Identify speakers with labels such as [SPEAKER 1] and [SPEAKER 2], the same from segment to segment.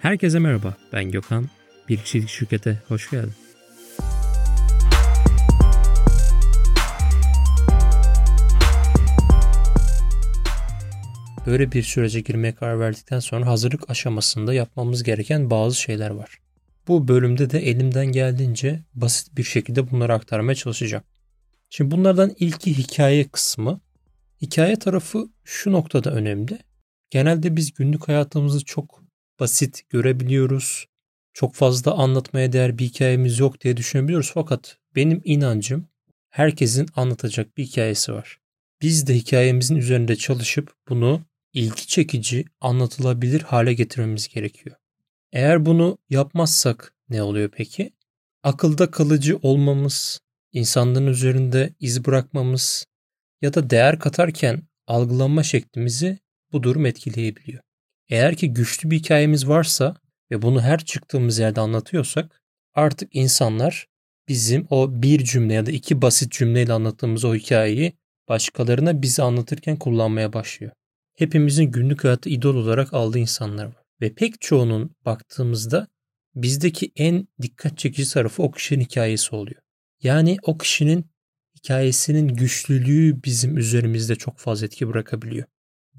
[SPEAKER 1] Herkese merhaba, ben Gökhan. Bir kişilik şirkete hoş geldin. Böyle bir sürece girmeye karar verdikten sonra hazırlık aşamasında yapmamız gereken bazı şeyler var. Bu bölümde de elimden geldiğince basit bir şekilde bunları aktarmaya çalışacağım. Şimdi bunlardan ilki hikaye kısmı. Hikaye tarafı şu noktada önemli. Genelde biz günlük hayatımızı çok basit görebiliyoruz. Çok fazla anlatmaya değer bir hikayemiz yok diye düşünebiliyoruz. Fakat benim inancım herkesin anlatacak bir hikayesi var. Biz de hikayemizin üzerinde çalışıp bunu ilgi çekici, anlatılabilir hale getirmemiz gerekiyor. Eğer bunu yapmazsak ne oluyor peki? Akılda kalıcı olmamız, insanların üzerinde iz bırakmamız ya da değer katarken algılanma şeklimizi bu durum etkileyebiliyor. Eğer ki güçlü bir hikayemiz varsa ve bunu her çıktığımız yerde anlatıyorsak artık insanlar bizim o bir cümle ya da iki basit cümleyle anlattığımız o hikayeyi başkalarına bizi anlatırken kullanmaya başlıyor. Hepimizin günlük hayatı idol olarak aldığı insanlar var. Ve pek çoğunun baktığımızda bizdeki en dikkat çekici tarafı o kişinin hikayesi oluyor. Yani o kişinin hikayesinin güçlülüğü bizim üzerimizde çok fazla etki bırakabiliyor.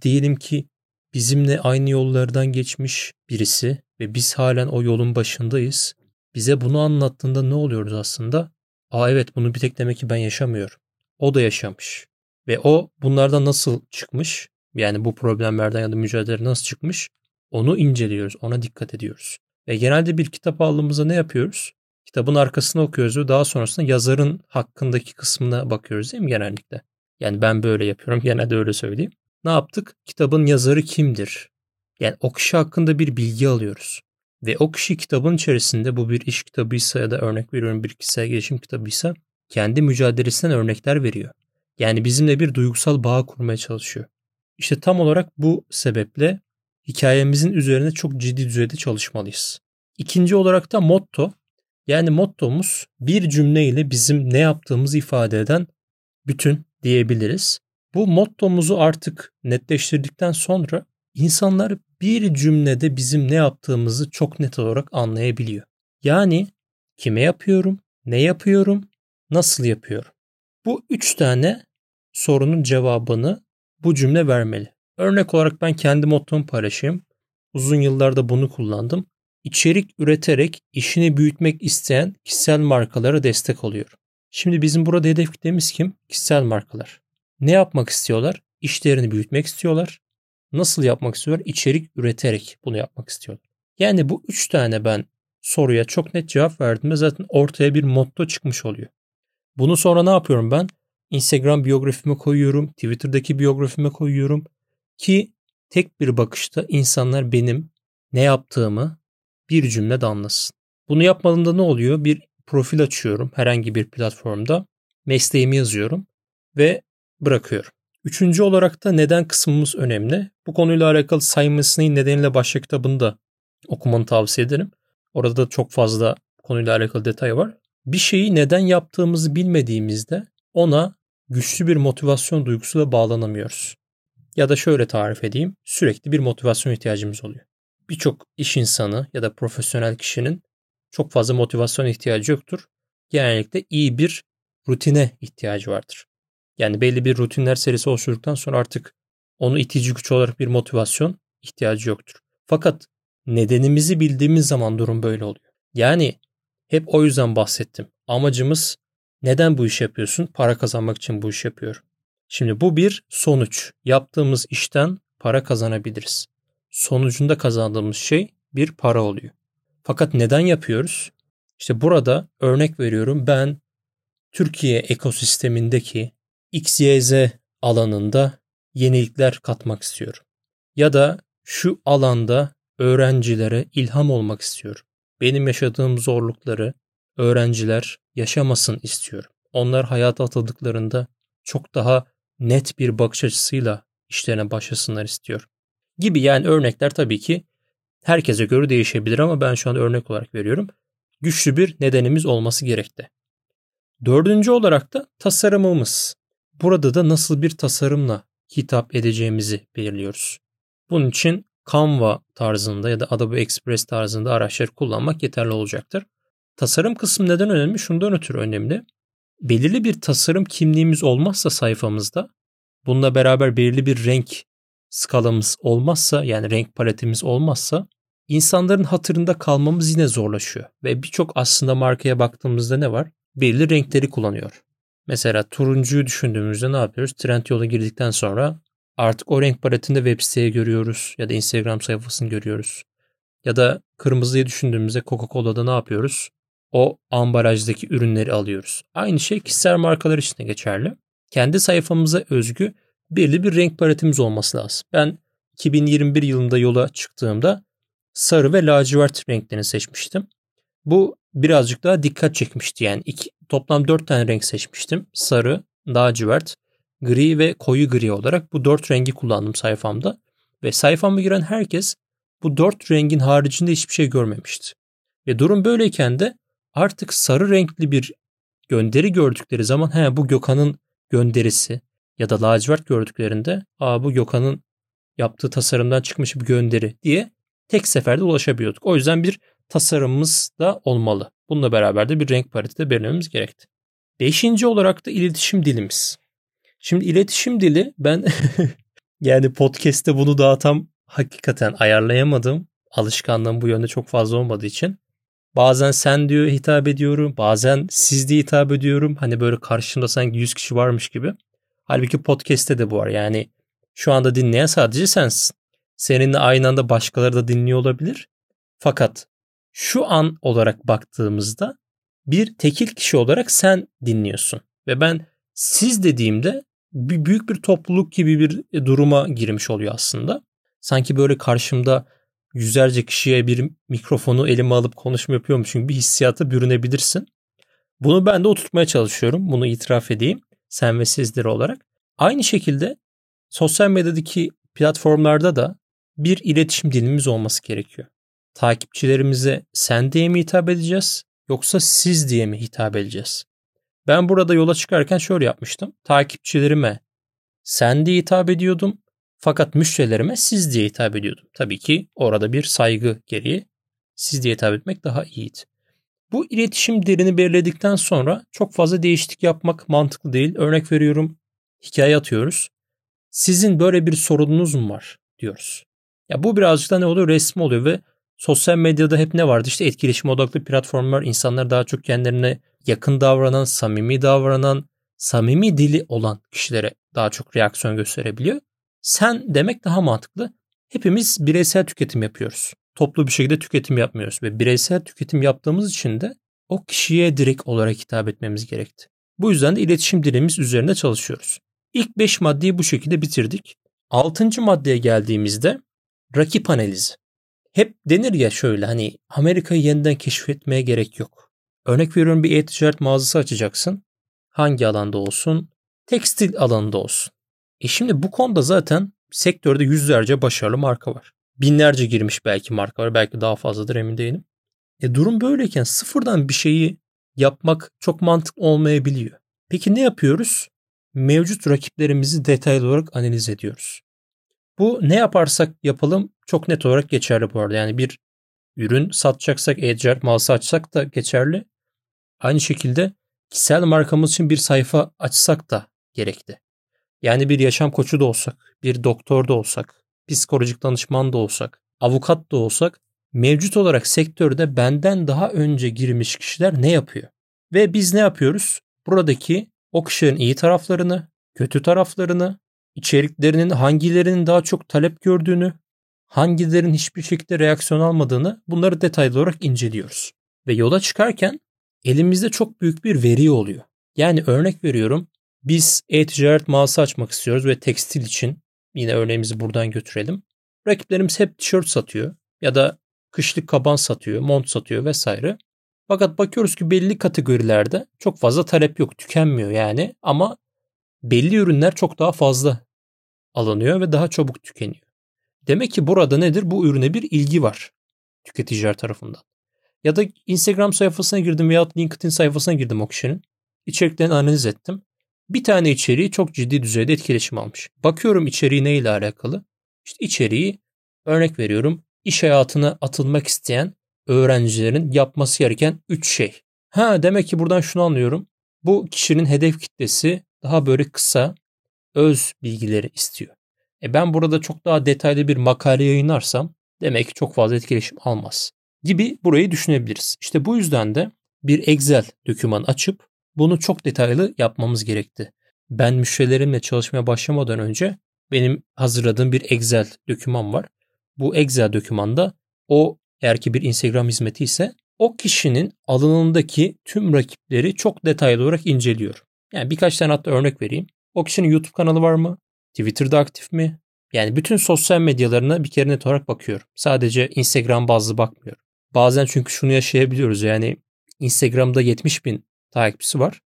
[SPEAKER 1] Diyelim ki bizimle aynı yollardan geçmiş birisi ve biz halen o yolun başındayız. Bize bunu anlattığında ne oluyoruz aslında? Aa evet bunu bir tek demek ki ben yaşamıyorum. O da yaşamış. Ve o bunlardan nasıl çıkmış? Yani bu problemlerden ya da mücadele nasıl çıkmış? Onu inceliyoruz, ona dikkat ediyoruz. Ve genelde bir kitap aldığımızda ne yapıyoruz? Kitabın arkasını okuyoruz ve daha sonrasında yazarın hakkındaki kısmına bakıyoruz değil mi genellikle? Yani ben böyle yapıyorum, genelde öyle söyleyeyim. Ne yaptık? Kitabın yazarı kimdir? Yani o kişi hakkında bir bilgi alıyoruz. Ve o kişi kitabın içerisinde bu bir iş kitabıysa ya da örnek veriyorum bir kişisel gelişim kitabıysa kendi mücadelesinden örnekler veriyor. Yani bizimle bir duygusal bağ kurmaya çalışıyor. İşte tam olarak bu sebeple hikayemizin üzerine çok ciddi düzeyde çalışmalıyız. İkinci olarak da motto. Yani mottomuz bir cümleyle bizim ne yaptığımızı ifade eden bütün diyebiliriz. Bu mottomuzu artık netleştirdikten sonra insanlar bir cümlede bizim ne yaptığımızı çok net olarak anlayabiliyor. Yani kime yapıyorum, ne yapıyorum, nasıl yapıyorum. Bu üç tane sorunun cevabını bu cümle vermeli. Örnek olarak ben kendi mottomu paylaşayım. Uzun yıllarda bunu kullandım. İçerik üreterek işini büyütmek isteyen kişisel markalara destek oluyorum. Şimdi bizim burada hedef kitlemiz kim? Kişisel markalar. Ne yapmak istiyorlar? İşlerini büyütmek istiyorlar. Nasıl yapmak istiyorlar? İçerik üreterek bunu yapmak istiyorlar. Yani bu üç tane ben soruya çok net cevap verdim ve zaten ortaya bir motto çıkmış oluyor. Bunu sonra ne yapıyorum ben? Instagram biyografime koyuyorum, Twitter'daki biyografime koyuyorum ki tek bir bakışta insanlar benim ne yaptığımı bir cümlede anlasın. Bunu yapmadığımda ne oluyor? Bir profil açıyorum herhangi bir platformda. Mesleğimi yazıyorum ve bırakıyorum. Üçüncü olarak da neden kısmımız önemli. Bu konuyla alakalı Sinek nedeniyle başka kitabını da okumanı tavsiye ederim. Orada da çok fazla konuyla alakalı detay var. Bir şeyi neden yaptığımızı bilmediğimizde ona güçlü bir motivasyon duygusuyla bağlanamıyoruz. Ya da şöyle tarif edeyim, sürekli bir motivasyon ihtiyacımız oluyor. Birçok iş insanı ya da profesyonel kişinin çok fazla motivasyon ihtiyacı yoktur. Genellikle iyi bir rutine ihtiyacı vardır. Yani belli bir rutinler serisi oluşturduktan sonra artık onu itici güç olarak bir motivasyon ihtiyacı yoktur. Fakat nedenimizi bildiğimiz zaman durum böyle oluyor. Yani hep o yüzden bahsettim. Amacımız neden bu iş yapıyorsun? Para kazanmak için bu iş yapıyorum. Şimdi bu bir sonuç. Yaptığımız işten para kazanabiliriz. Sonucunda kazandığımız şey bir para oluyor. Fakat neden yapıyoruz? İşte burada örnek veriyorum ben Türkiye ekosistemindeki XYZ alanında yenilikler katmak istiyorum. Ya da şu alanda öğrencilere ilham olmak istiyorum. Benim yaşadığım zorlukları öğrenciler yaşamasın istiyorum. Onlar hayata atıldıklarında çok daha net bir bakış açısıyla işlerine başlasınlar istiyorum. Gibi yani örnekler tabii ki herkese göre değişebilir ama ben şu an örnek olarak veriyorum. Güçlü bir nedenimiz olması gerekti. Dördüncü olarak da tasarımımız. Burada da nasıl bir tasarımla hitap edeceğimizi belirliyoruz. Bunun için Canva tarzında ya da Adobe Express tarzında araçları kullanmak yeterli olacaktır. Tasarım kısmı neden önemli? Şundan ötürü önemli. Belirli bir tasarım kimliğimiz olmazsa sayfamızda, bununla beraber belirli bir renk skalamız olmazsa yani renk paletimiz olmazsa insanların hatırında kalmamız yine zorlaşıyor. Ve birçok aslında markaya baktığımızda ne var? Belirli renkleri kullanıyor. Mesela turuncuyu düşündüğümüzde ne yapıyoruz? Trend yola girdikten sonra artık o renk paletinde web siteye görüyoruz ya da Instagram sayfasını görüyoruz. Ya da kırmızıyı düşündüğümüzde Coca-Cola'da ne yapıyoruz? O ambalajdaki ürünleri alıyoruz. Aynı şey kişisel markalar için de geçerli. Kendi sayfamıza özgü belirli bir renk paletimiz olması lazım. Ben 2021 yılında yola çıktığımda sarı ve lacivert renklerini seçmiştim. Bu birazcık daha dikkat çekmişti. Yani iki, toplam 4 tane renk seçmiştim. Sarı, lacivert, gri ve koyu gri olarak bu 4 rengi kullandım sayfamda. Ve sayfama giren herkes bu 4 rengin haricinde hiçbir şey görmemişti. Ve durum böyleyken de artık sarı renkli bir gönderi gördükleri zaman he bu Gökhan'ın gönderisi ya da lacivert gördüklerinde aa bu Gökhan'ın yaptığı tasarımdan çıkmış bir gönderi diye tek seferde ulaşabiliyorduk. O yüzden bir tasarımımız da olmalı. Bununla beraber de bir renk paleti de belirlememiz gerekti. Beşinci olarak da iletişim dilimiz. Şimdi iletişim dili ben yani podcast'te bunu daha tam hakikaten ayarlayamadım. Alışkanlığım bu yönde çok fazla olmadığı için. Bazen sen diyor hitap ediyorum. Bazen siz diye hitap ediyorum. Hani böyle karşımda sanki 100 kişi varmış gibi. Halbuki podcast'te de bu var. Yani şu anda dinleyen sadece sensin. Seninle aynı anda başkaları da dinliyor olabilir. Fakat şu an olarak baktığımızda bir tekil kişi olarak sen dinliyorsun. Ve ben siz dediğimde bir büyük bir topluluk gibi bir duruma girmiş oluyor aslında. Sanki böyle karşımda yüzlerce kişiye bir mikrofonu elime alıp konuşma yapıyormuşum bir hissiyata bürünebilirsin. Bunu ben de oturtmaya çalışıyorum. Bunu itiraf edeyim. Sen ve sizleri olarak. Aynı şekilde sosyal medyadaki platformlarda da bir iletişim dilimiz olması gerekiyor. Takipçilerimize sen diye mi hitap edeceğiz yoksa siz diye mi hitap edeceğiz? Ben burada yola çıkarken şöyle yapmıştım. Takipçilerime sen diye hitap ediyordum. Fakat müşterilerime siz diye hitap ediyordum. Tabii ki orada bir saygı gereği siz diye hitap etmek daha iyiydi. Bu iletişim dilini belirledikten sonra çok fazla değişiklik yapmak mantıklı değil. Örnek veriyorum hikaye atıyoruz. Sizin böyle bir sorununuz mu var diyoruz. Ya bu birazcık da ne oluyor? Resmi oluyor ve sosyal medyada hep ne vardı? İşte etkileşim odaklı platformlar insanlar daha çok kendilerine yakın davranan, samimi davranan, samimi dili olan kişilere daha çok reaksiyon gösterebiliyor. Sen demek daha mantıklı. Hepimiz bireysel tüketim yapıyoruz. Toplu bir şekilde tüketim yapmıyoruz ve bireysel tüketim yaptığımız için de o kişiye direkt olarak hitap etmemiz gerekti. Bu yüzden de iletişim dilimiz üzerinde çalışıyoruz. İlk 5 maddeyi bu şekilde bitirdik. 6. maddeye geldiğimizde rakip analizi. Hep denir ya şöyle hani Amerika'yı yeniden keşfetmeye gerek yok. Örnek veriyorum bir e-ticaret mağazası açacaksın. Hangi alanda olsun? Tekstil alanında olsun. E şimdi bu konuda zaten sektörde yüzlerce başarılı marka var. Binlerce girmiş belki marka var. Belki daha fazladır emin değilim. E durum böyleyken sıfırdan bir şeyi yapmak çok mantıklı olmayabiliyor. Peki ne yapıyoruz? Mevcut rakiplerimizi detaylı olarak analiz ediyoruz. Bu ne yaparsak yapalım çok net olarak geçerli bu arada. Yani bir ürün satacaksak, e-ticaret mal açsak da geçerli. Aynı şekilde kişisel markamız için bir sayfa açsak da gerekli. Yani bir yaşam koçu da olsak, bir doktor da olsak, psikolojik danışman da olsak, avukat da olsak mevcut olarak sektörde benden daha önce girmiş kişiler ne yapıyor? Ve biz ne yapıyoruz? Buradaki o kişilerin iyi taraflarını, kötü taraflarını, içeriklerinin hangilerinin daha çok talep gördüğünü, hangilerinin hiçbir şekilde reaksiyon almadığını bunları detaylı olarak inceliyoruz. Ve yola çıkarken elimizde çok büyük bir veri oluyor. Yani örnek veriyorum biz e-ticaret mağazası açmak istiyoruz ve tekstil için yine örneğimizi buradan götürelim. Rakiplerimiz hep tişört satıyor ya da kışlık kaban satıyor, mont satıyor vesaire. Fakat bakıyoruz ki belli kategorilerde çok fazla talep yok, tükenmiyor yani ama belli ürünler çok daha fazla alınıyor ve daha çabuk tükeniyor. Demek ki burada nedir? Bu ürüne bir ilgi var tüketiciler tarafından. Ya da Instagram sayfasına girdim veya LinkedIn sayfasına girdim o kişinin. İçeriklerini analiz ettim. Bir tane içeriği çok ciddi düzeyde etkileşim almış. Bakıyorum içeriği neyle alakalı? İşte içeriği Örnek veriyorum. İş hayatına atılmak isteyen öğrencilerin yapması gereken 3 şey. Ha demek ki buradan şunu anlıyorum. Bu kişinin hedef kitlesi daha böyle kısa, öz bilgileri istiyor. E ben burada çok daha detaylı bir makale yayınlarsam demek ki çok fazla etkileşim almaz gibi burayı düşünebiliriz. İşte bu yüzden de bir Excel doküman açıp bunu çok detaylı yapmamız gerekti. Ben müşterilerimle çalışmaya başlamadan önce benim hazırladığım bir Excel doküman var. Bu Excel dokümanda o eğer ki bir Instagram hizmeti ise o kişinin alanındaki tüm rakipleri çok detaylı olarak inceliyor. Yani birkaç tane hatta örnek vereyim. O kişinin YouTube kanalı var mı? Twitter'da aktif mi? Yani bütün sosyal medyalarına bir kere net olarak bakıyorum. Sadece Instagram bazlı bakmıyorum. Bazen çünkü şunu yaşayabiliyoruz yani Instagram'da 70 bin takipçisi var.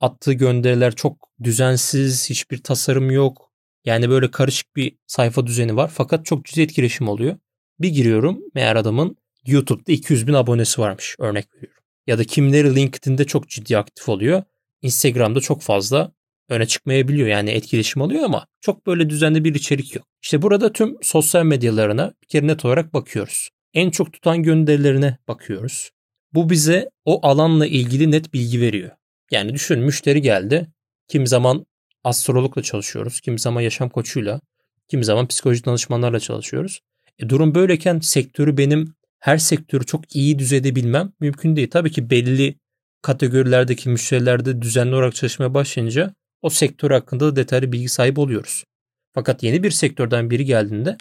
[SPEAKER 1] Attığı gönderiler çok düzensiz, hiçbir tasarım yok. Yani böyle karışık bir sayfa düzeni var fakat çok ciddi etkileşim oluyor. Bir giriyorum meğer adamın YouTube'da 200 bin abonesi varmış örnek veriyorum. Ya da kimleri LinkedIn'de çok ciddi aktif oluyor. Instagram'da çok fazla öne çıkmayabiliyor. Yani etkileşim alıyor ama çok böyle düzenli bir içerik yok. İşte burada tüm sosyal medyalarına bir kere net olarak bakıyoruz. En çok tutan gönderilerine bakıyoruz. Bu bize o alanla ilgili net bilgi veriyor. Yani düşün müşteri geldi. Kim zaman astrologla çalışıyoruz. Kim zaman yaşam koçuyla. Kim zaman psikolojik danışmanlarla çalışıyoruz. E durum böyleyken sektörü benim her sektörü çok iyi düzeyde bilmem mümkün değil. Tabii ki belli kategorilerdeki müşterilerde düzenli olarak çalışmaya başlayınca o sektör hakkında da detaylı bilgi sahibi oluyoruz. Fakat yeni bir sektörden biri geldiğinde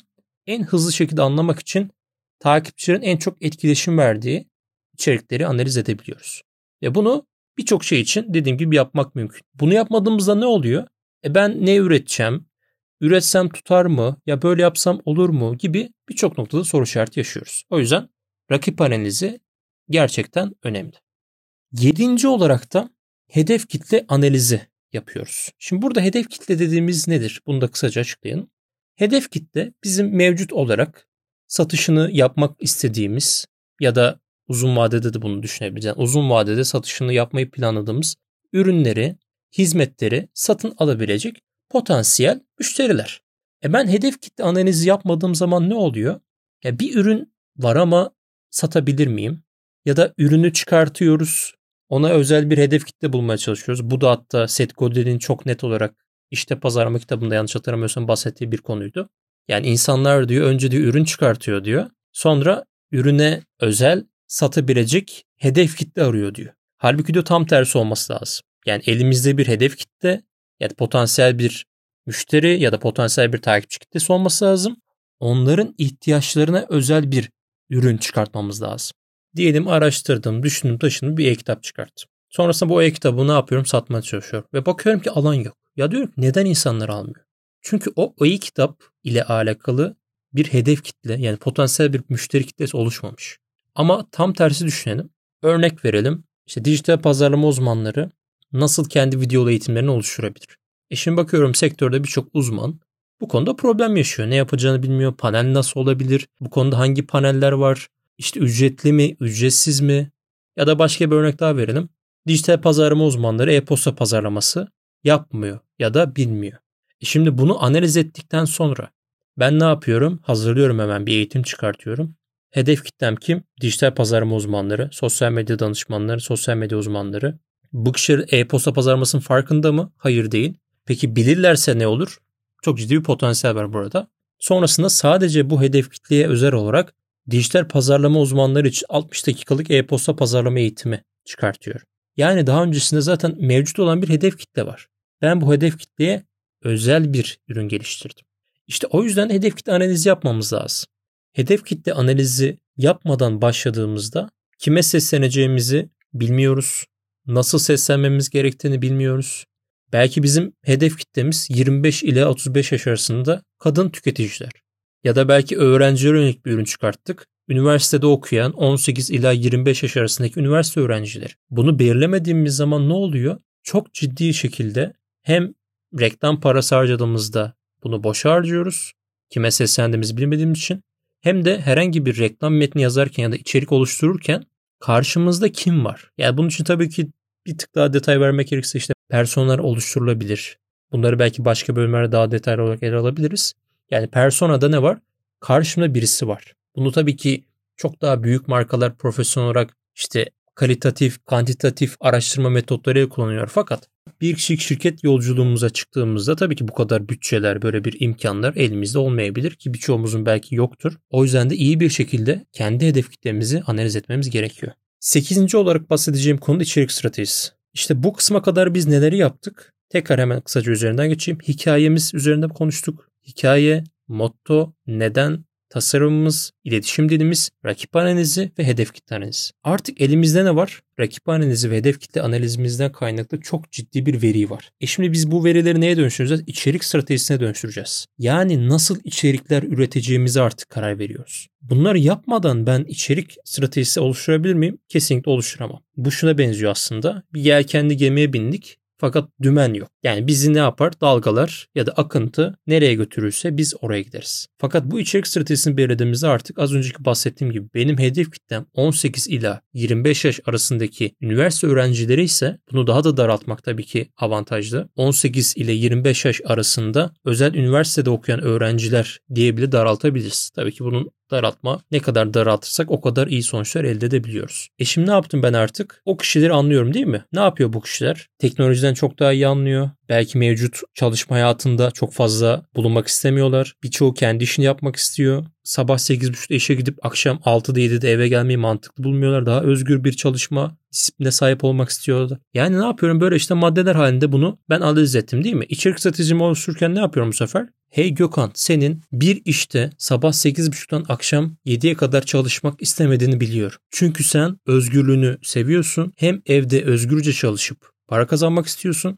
[SPEAKER 1] en hızlı şekilde anlamak için takipçilerin en çok etkileşim verdiği içerikleri analiz edebiliyoruz. Ve bunu birçok şey için dediğim gibi yapmak mümkün. Bunu yapmadığımızda ne oluyor? E ben ne üreteceğim? Üretsem tutar mı? Ya böyle yapsam olur mu? Gibi birçok noktada soru işareti yaşıyoruz. O yüzden rakip analizi gerçekten önemli. Yedinci olarak da hedef kitle analizi yapıyoruz. Şimdi burada hedef kitle dediğimiz nedir? Bunu da kısaca açıklayalım. Hedef kitle bizim mevcut olarak satışını yapmak istediğimiz ya da uzun vadede de bunu düşünebiliriz. Uzun vadede satışını yapmayı planladığımız ürünleri, hizmetleri satın alabilecek potansiyel müşteriler. E ben hedef kitle analizi yapmadığım zaman ne oluyor? Ya bir ürün var ama satabilir miyim? Ya da ürünü çıkartıyoruz. Ona özel bir hedef kitle bulmaya çalışıyoruz. Bu da hatta Seth Godin'in çok net olarak işte pazarlama kitabında yanlış hatırlamıyorsam bahsettiği bir konuydu. Yani insanlar diyor önce diyor ürün çıkartıyor diyor. Sonra ürüne özel satabilecek hedef kitle arıyor diyor. Halbuki diyor tam tersi olması lazım. Yani elimizde bir hedef kitle ya da potansiyel bir müşteri ya da potansiyel bir takipçi kitlesi olması lazım. Onların ihtiyaçlarına özel bir ürün çıkartmamız lazım. Diyelim araştırdım, düşündüm, taşındım bir e-kitap çıkarttım. Sonrasında bu e-kitabı ne yapıyorum? Satmaya çalışıyorum. Ve bakıyorum ki alan yok. Ya diyorum neden insanlar almıyor? Çünkü o e-kitap ile alakalı bir hedef kitle yani potansiyel bir müşteri kitlesi oluşmamış. Ama tam tersi düşünelim. Örnek verelim. İşte dijital pazarlama uzmanları nasıl kendi video eğitimlerini oluşturabilir? E şimdi bakıyorum sektörde birçok uzman bu konuda problem yaşıyor. Ne yapacağını bilmiyor. Panel nasıl olabilir? Bu konuda hangi paneller var? İşte ücretli mi, ücretsiz mi? Ya da başka bir örnek daha verelim. Dijital pazarlama uzmanları e-posta pazarlaması yapmıyor ya da bilmiyor. E şimdi bunu analiz ettikten sonra ben ne yapıyorum? Hazırlıyorum hemen bir eğitim çıkartıyorum. Hedef kitlem kim? Dijital pazarlama uzmanları, sosyal medya danışmanları, sosyal medya uzmanları. Kişiler e-posta pazarlamasının farkında mı? Hayır değil. Peki bilirlerse ne olur? Çok ciddi bir potansiyel var burada. Sonrasında sadece bu hedef kitleye özel olarak dijital pazarlama uzmanları için 60 dakikalık e-posta pazarlama eğitimi çıkartıyor. Yani daha öncesinde zaten mevcut olan bir hedef kitle var. Ben bu hedef kitleye özel bir ürün geliştirdim. İşte o yüzden hedef kitle analizi yapmamız lazım. Hedef kitle analizi yapmadan başladığımızda kime sesleneceğimizi bilmiyoruz. Nasıl seslenmemiz gerektiğini bilmiyoruz. Belki bizim hedef kitlemiz 25 ile 35 yaş arasında kadın tüketiciler. Ya da belki öğrencilere yönelik bir ürün çıkarttık. Üniversitede okuyan 18 ila 25 yaş arasındaki üniversite öğrencileri. Bunu belirlemediğimiz zaman ne oluyor? Çok ciddi şekilde hem reklam parası harcadığımızda bunu boş harcıyoruz. Kime seslendiğimizi bilmediğimiz için. Hem de herhangi bir reklam metni yazarken ya da içerik oluştururken karşımızda kim var? Yani bunun için tabii ki bir tık daha detay vermek gerekirse işte personalar oluşturulabilir. Bunları belki başka bölümlerde daha detaylı olarak ele alabiliriz. Yani personada ne var? karşımda birisi var. Bunu tabii ki çok daha büyük markalar profesyonel olarak işte kalitatif, kantitatif araştırma metotları kullanıyor. Fakat bir kişilik şirket yolculuğumuza çıktığımızda tabii ki bu kadar bütçeler, böyle bir imkanlar elimizde olmayabilir ki birçoğumuzun belki yoktur. O yüzden de iyi bir şekilde kendi hedef kitlemizi analiz etmemiz gerekiyor. Sekizinci olarak bahsedeceğim konu içerik stratejisi. İşte bu kısma kadar biz neleri yaptık? Tekrar hemen kısaca üzerinden geçeyim. Hikayemiz üzerinde konuştuk. Hikaye, motto, neden, tasarımımız, iletişim dilimiz, rakip analizi ve hedef kitle analizi. Artık elimizde ne var? Rakip analizi ve hedef kitle analizimizden kaynaklı çok ciddi bir veri var. E şimdi biz bu verileri neye dönüştüreceğiz? İçerik stratejisine dönüştüreceğiz. Yani nasıl içerikler üreteceğimize artık karar veriyoruz. Bunları yapmadan ben içerik stratejisi oluşturabilir miyim? Kesinlikle oluşturamam. Bu şuna benziyor aslında. Bir yelkenli gemiye bindik. Fakat dümen yok. Yani bizi ne yapar? Dalgalar ya da akıntı nereye götürürse biz oraya gideriz. Fakat bu içerik stratejisini belirlediğimizde artık az önceki bahsettiğim gibi benim hedef kitlem 18 ila 25 yaş arasındaki üniversite öğrencileri ise bunu daha da daraltmak tabii ki avantajlı. 18 ile 25 yaş arasında özel üniversitede okuyan öğrenciler diye bile daraltabiliriz. Tabii ki bunun daraltma ne kadar daraltırsak o kadar iyi sonuçlar elde edebiliyoruz. E şimdi ne yaptım ben artık? O kişileri anlıyorum değil mi? Ne yapıyor bu kişiler? Teknolojiden çok daha iyi anlıyor. Belki mevcut çalışma hayatında çok fazla bulunmak istemiyorlar. Birçoğu kendi işini yapmak istiyor. Sabah 8.30'da işe gidip akşam 6'da 7'de eve gelmeyi mantıklı bulmuyorlar. Daha özgür bir çalışma disipline sahip olmak istiyorlar. Yani ne yapıyorum? Böyle işte maddeler halinde bunu ben analiz ettim değil mi? İçerik stratejimi oluştururken ne yapıyorum bu sefer? Hey Gökhan senin bir işte sabah 8.30'dan akşam 7'ye kadar çalışmak istemediğini biliyor. Çünkü sen özgürlüğünü seviyorsun. Hem evde özgürce çalışıp para kazanmak istiyorsun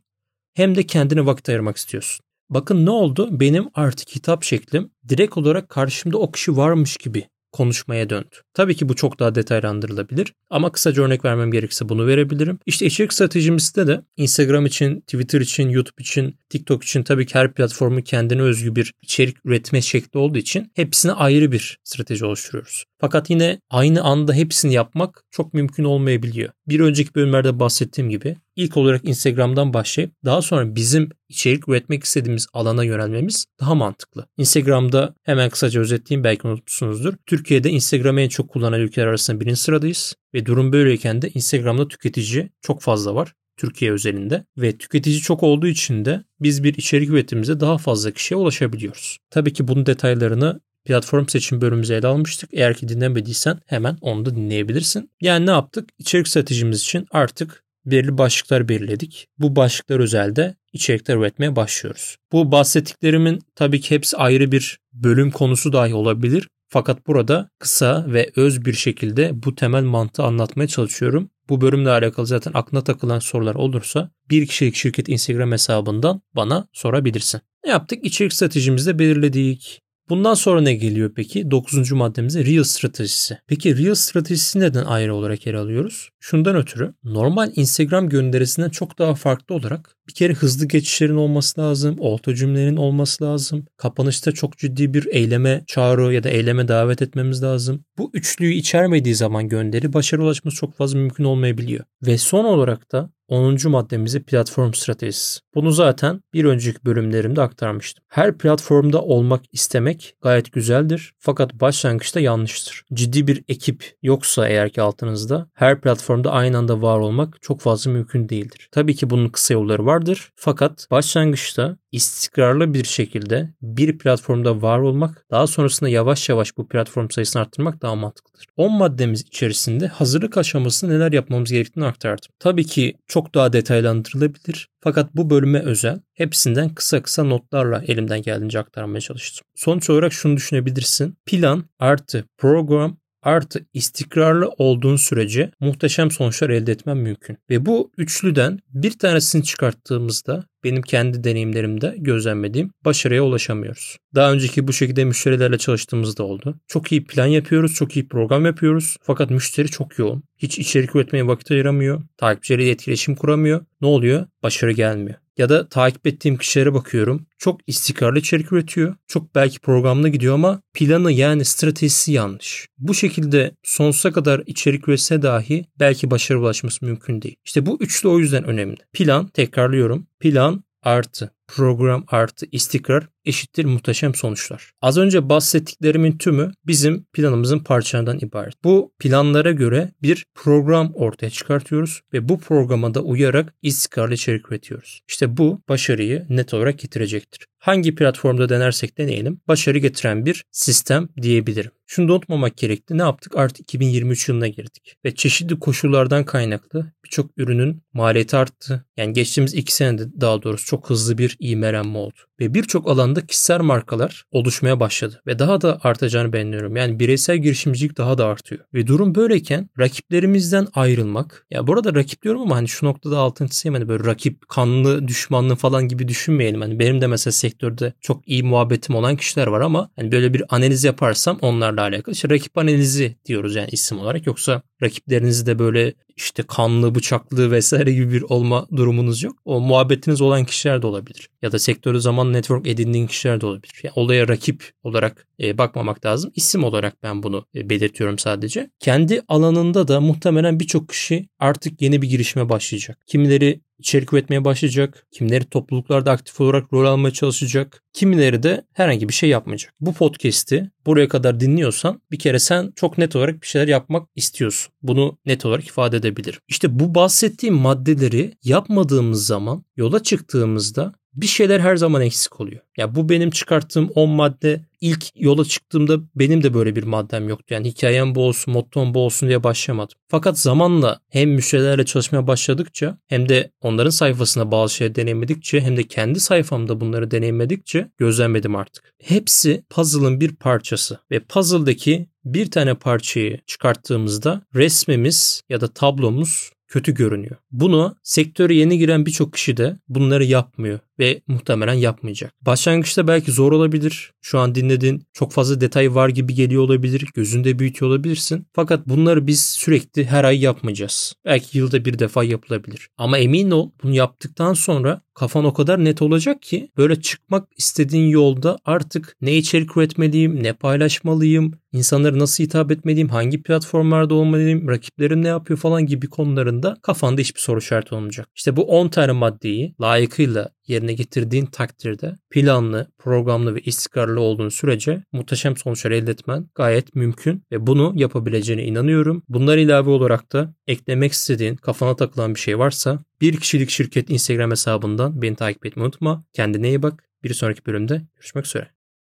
[SPEAKER 1] hem de kendine vakit ayırmak istiyorsun. Bakın ne oldu? Benim artık hitap şeklim direkt olarak karşımda o kişi varmış gibi konuşmaya döndü. Tabii ki bu çok daha detaylandırılabilir ama kısaca örnek vermem gerekirse bunu verebilirim. İşte içerik stratejimizde de Instagram için, Twitter için, YouTube için, TikTok için tabii ki her platformun kendine özgü bir içerik üretme şekli olduğu için hepsine ayrı bir strateji oluşturuyoruz. Fakat yine aynı anda hepsini yapmak çok mümkün olmayabiliyor. Bir önceki bölümlerde bahsettiğim gibi ilk olarak Instagram'dan başlayıp daha sonra bizim içerik üretmek istediğimiz alana yönelmemiz daha mantıklı. Instagram'da hemen kısaca özetleyeyim belki unutmuşsunuzdur. Türkiye'de Instagram'ı en çok kullanan ülkeler arasında birinci sıradayız ve durum böyleyken de Instagram'da tüketici çok fazla var. Türkiye özelinde ve tüketici çok olduğu için de biz bir içerik üretimimize daha fazla kişiye ulaşabiliyoruz. Tabii ki bunun detaylarını platform seçim bölümümüze ele almıştık. Eğer ki dinlemediysen hemen onu da dinleyebilirsin. Yani ne yaptık? İçerik stratejimiz için artık belirli başlıklar belirledik. Bu başlıklar özelde içerikler üretmeye başlıyoruz. Bu bahsettiklerimin tabii ki hepsi ayrı bir bölüm konusu dahi olabilir. Fakat burada kısa ve öz bir şekilde bu temel mantığı anlatmaya çalışıyorum. Bu bölümle alakalı zaten aklına takılan sorular olursa bir kişilik şirket Instagram hesabından bana sorabilirsin. Ne yaptık? İçerik stratejimizi de belirledik. Bundan sonra ne geliyor peki? Dokuzuncu maddemize Real stratejisi. Peki Real stratejisi neden ayrı olarak yer alıyoruz? Şundan ötürü normal Instagram gönderisinden çok daha farklı olarak bir kere hızlı geçişlerin olması lazım, orta cümlenin olması lazım. Kapanışta çok ciddi bir eyleme çağrı ya da eyleme davet etmemiz lazım. Bu üçlüyü içermediği zaman gönderi başarı ulaşması çok fazla mümkün olmayabiliyor. Ve son olarak da 10. maddemizi platform stratejisi. Bunu zaten bir önceki bölümlerimde aktarmıştım. Her platformda olmak istemek gayet güzeldir fakat başlangıçta yanlıştır. Ciddi bir ekip yoksa eğer ki altınızda her platformda aynı anda var olmak çok fazla mümkün değildir. Tabii ki bunun kısa yolları vardır fakat başlangıçta istikrarlı bir şekilde bir platformda var olmak, daha sonrasında yavaş yavaş bu platform sayısını arttırmak daha mantıklıdır. 10 maddemiz içerisinde hazırlık aşamasında neler yapmamız gerektiğini aktardım. Tabii ki çok daha detaylandırılabilir fakat bu bölüme özel hepsinden kısa kısa notlarla elimden geldiğince aktarmaya çalıştım. Sonuç olarak şunu düşünebilirsin. Plan artı program artı istikrarlı olduğun sürece muhteşem sonuçlar elde etmen mümkün. Ve bu üçlüden bir tanesini çıkarttığımızda benim kendi deneyimlerimde gözlemlediğim başarıya ulaşamıyoruz. Daha önceki bu şekilde müşterilerle çalıştığımızda oldu. Çok iyi plan yapıyoruz, çok iyi program yapıyoruz. Fakat müşteri çok yoğun. Hiç içerik üretmeye vakit ayıramıyor. Takipçileriyle etkileşim kuramıyor. Ne oluyor? Başarı gelmiyor. Ya da takip ettiğim kişilere bakıyorum. Çok istikrarlı içerik üretiyor. Çok belki programlı gidiyor ama planı yani stratejisi yanlış. Bu şekilde sonsuza kadar içerik üretse dahi belki başarı ulaşması mümkün değil. İşte bu üçlü o yüzden önemli. Plan, tekrarlıyorum. Plan artı program artı istikrar eşittir muhteşem sonuçlar. Az önce bahsettiklerimin tümü bizim planımızın parçalarından ibaret. Bu planlara göre bir program ortaya çıkartıyoruz ve bu programa da uyarak istikrarlı içerik üretiyoruz. İşte bu başarıyı net olarak getirecektir hangi platformda denersek deneyelim başarı getiren bir sistem diyebilirim. Şunu da unutmamak gerekti. Ne yaptık? Artık 2023 yılına girdik. Ve çeşitli koşullardan kaynaklı birçok ürünün maliyeti arttı. Yani geçtiğimiz iki senede daha doğrusu çok hızlı bir ivmelenme oldu. Ve birçok alanda kişisel markalar oluşmaya başladı. Ve daha da artacağını beğeniyorum. Yani bireysel girişimcilik daha da artıyor. Ve durum böyleyken rakiplerimizden ayrılmak. Ya burada rakip diyorum ama hani şu noktada altını çizeyim. Hani böyle rakip, kanlı, düşmanlı falan gibi düşünmeyelim. Hani benim de mesela sektörde çok iyi muhabbetim olan kişiler var ama hani böyle bir analiz yaparsam onlarla alakalı. İşte rakip analizi diyoruz yani isim olarak. Yoksa rakiplerinizi de böyle işte kanlı, bıçaklı vesaire gibi bir olma durumunuz yok. O muhabbetiniz olan kişiler de olabilir. Ya da sektörü zaman network edindiğin kişiler de olabilir. Yani olaya rakip olarak e, bakmamak lazım. İsim olarak ben bunu e, belirtiyorum sadece. Kendi alanında da muhtemelen birçok kişi artık yeni bir girişime başlayacak. Kimileri içerik üretmeye başlayacak. Kimileri topluluklarda aktif olarak rol almaya çalışacak. Kimileri de herhangi bir şey yapmayacak. Bu podcast'i buraya kadar dinliyorsan bir kere sen çok net olarak bir şeyler yapmak istiyorsun. Bunu net olarak ifade edebilirim. İşte bu bahsettiğim maddeleri yapmadığımız zaman yola çıktığımızda bir şeyler her zaman eksik oluyor. Ya bu benim çıkarttığım 10 madde ilk yola çıktığımda benim de böyle bir maddem yoktu. Yani hikayem bu olsun, mottom bu olsun diye başlamadım. Fakat zamanla hem müşterilerle çalışmaya başladıkça hem de onların sayfasına bazı şeyler deneyimledikçe hem de kendi sayfamda bunları deneyimledikçe gözlemledim artık. Hepsi puzzle'ın bir parçası ve puzzle'daki bir tane parçayı çıkarttığımızda resmimiz ya da tablomuz kötü görünüyor. Bunu sektöre yeni giren birçok kişi de bunları yapmıyor ve muhtemelen yapmayacak. Başlangıçta belki zor olabilir. Şu an dinlediğin çok fazla detay var gibi geliyor olabilir. Gözünde büyütüyor olabilirsin. Fakat bunları biz sürekli her ay yapmayacağız. Belki yılda bir defa yapılabilir. Ama emin ol bunu yaptıktan sonra kafan o kadar net olacak ki böyle çıkmak istediğin yolda artık ne içerik üretmeliyim, ne paylaşmalıyım, insanlara nasıl hitap etmeliyim, hangi platformlarda olmalıyım, rakiplerim ne yapıyor falan gibi konularında kafanda hiçbir soru işareti olmayacak. İşte bu 10 tane maddeyi layıkıyla yerine getirdiğin takdirde planlı, programlı ve istikrarlı olduğun sürece muhteşem sonuçlar elde etmen gayet mümkün ve bunu yapabileceğine inanıyorum. Bunlar ilave olarak da eklemek istediğin, kafana takılan bir şey varsa bir kişilik şirket Instagram hesabından beni takip etmeyi unutma. Kendine iyi bak. Bir sonraki bölümde görüşmek üzere.